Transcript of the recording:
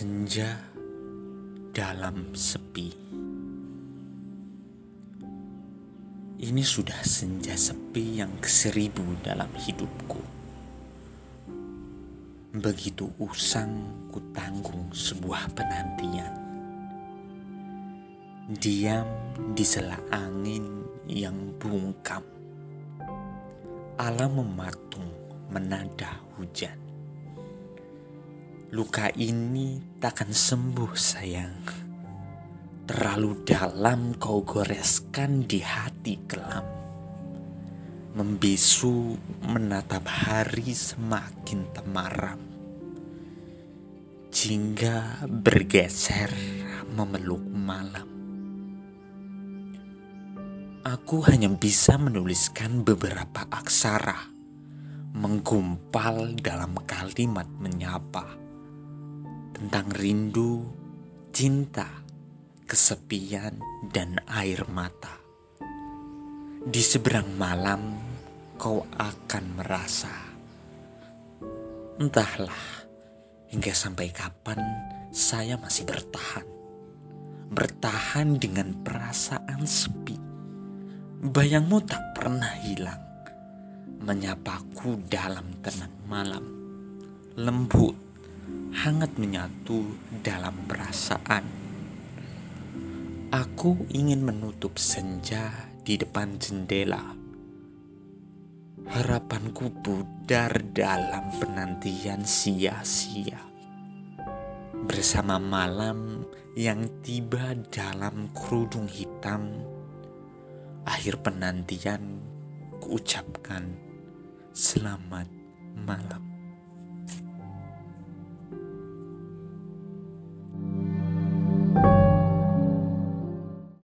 Senja dalam sepi. Ini sudah senja sepi yang keseribu dalam hidupku. Begitu usang ku tanggung sebuah penantian. Diam di sela angin yang bungkam. Alam mematung menada hujan. Luka ini takkan sembuh sayang. Terlalu dalam kau goreskan di hati kelam. Membisu menatap hari semakin temaram. Jingga bergeser memeluk malam. Aku hanya bisa menuliskan beberapa aksara menggumpal dalam kalimat menyapa tentang rindu, cinta, kesepian, dan air mata. Di seberang malam, kau akan merasa, entahlah hingga sampai kapan saya masih bertahan, bertahan dengan perasaan sepi. Bayangmu tak pernah hilang, menyapaku dalam tenang malam, lembut hangat menyatu dalam perasaan. Aku ingin menutup senja di depan jendela. Harapanku pudar dalam penantian sia-sia. Bersama malam yang tiba dalam kerudung hitam, akhir penantian kuucapkan selamat malam.